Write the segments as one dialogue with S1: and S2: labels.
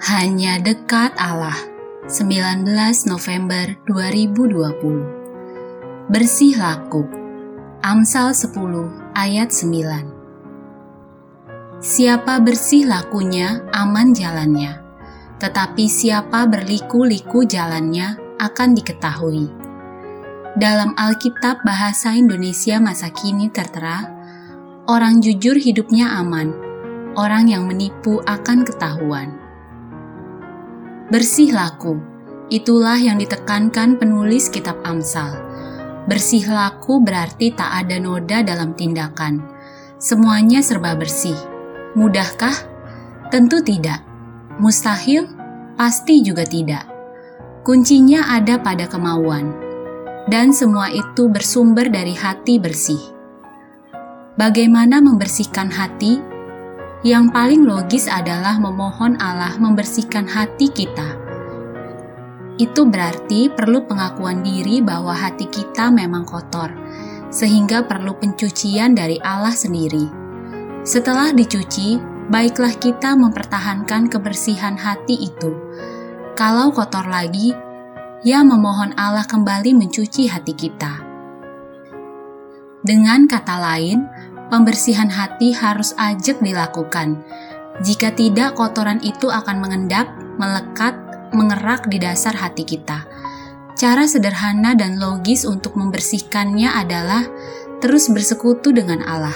S1: Hanya dekat Allah 19 November 2020 Bersih laku Amsal 10 ayat 9 Siapa bersih lakunya aman jalannya. Tetapi siapa berliku-liku jalannya akan diketahui. Dalam Alkitab Bahasa Indonesia masa kini tertera Orang jujur hidupnya aman Orang yang menipu akan ketahuan Bersih laku, itulah yang ditekankan penulis kitab Amsal. Bersih laku berarti tak ada noda dalam tindakan. Semuanya serba bersih. Mudahkah? Tentu tidak. Mustahil? Pasti juga tidak. Kuncinya ada pada kemauan. Dan semua itu bersumber dari hati bersih. Bagaimana membersihkan hati? Yang paling logis adalah memohon Allah membersihkan hati kita. Itu berarti perlu pengakuan diri bahwa hati kita memang kotor, sehingga perlu pencucian dari Allah sendiri. Setelah dicuci, baiklah kita mempertahankan kebersihan hati itu. Kalau kotor lagi, ya memohon Allah kembali mencuci hati kita. Dengan kata lain, pembersihan hati harus ajak dilakukan. Jika tidak, kotoran itu akan mengendap, melekat, mengerak di dasar hati kita. Cara sederhana dan logis untuk membersihkannya adalah terus bersekutu dengan Allah.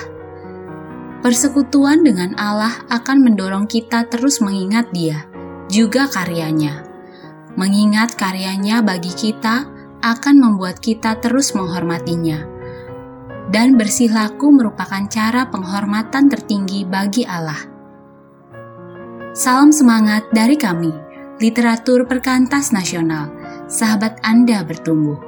S1: Persekutuan dengan Allah akan mendorong kita terus mengingat Dia, juga karyanya. Mengingat karyanya bagi kita akan membuat kita terus menghormatinya dan bersih laku merupakan cara penghormatan tertinggi bagi Allah. Salam semangat dari kami, Literatur Perkantas Nasional, sahabat Anda bertumbuh.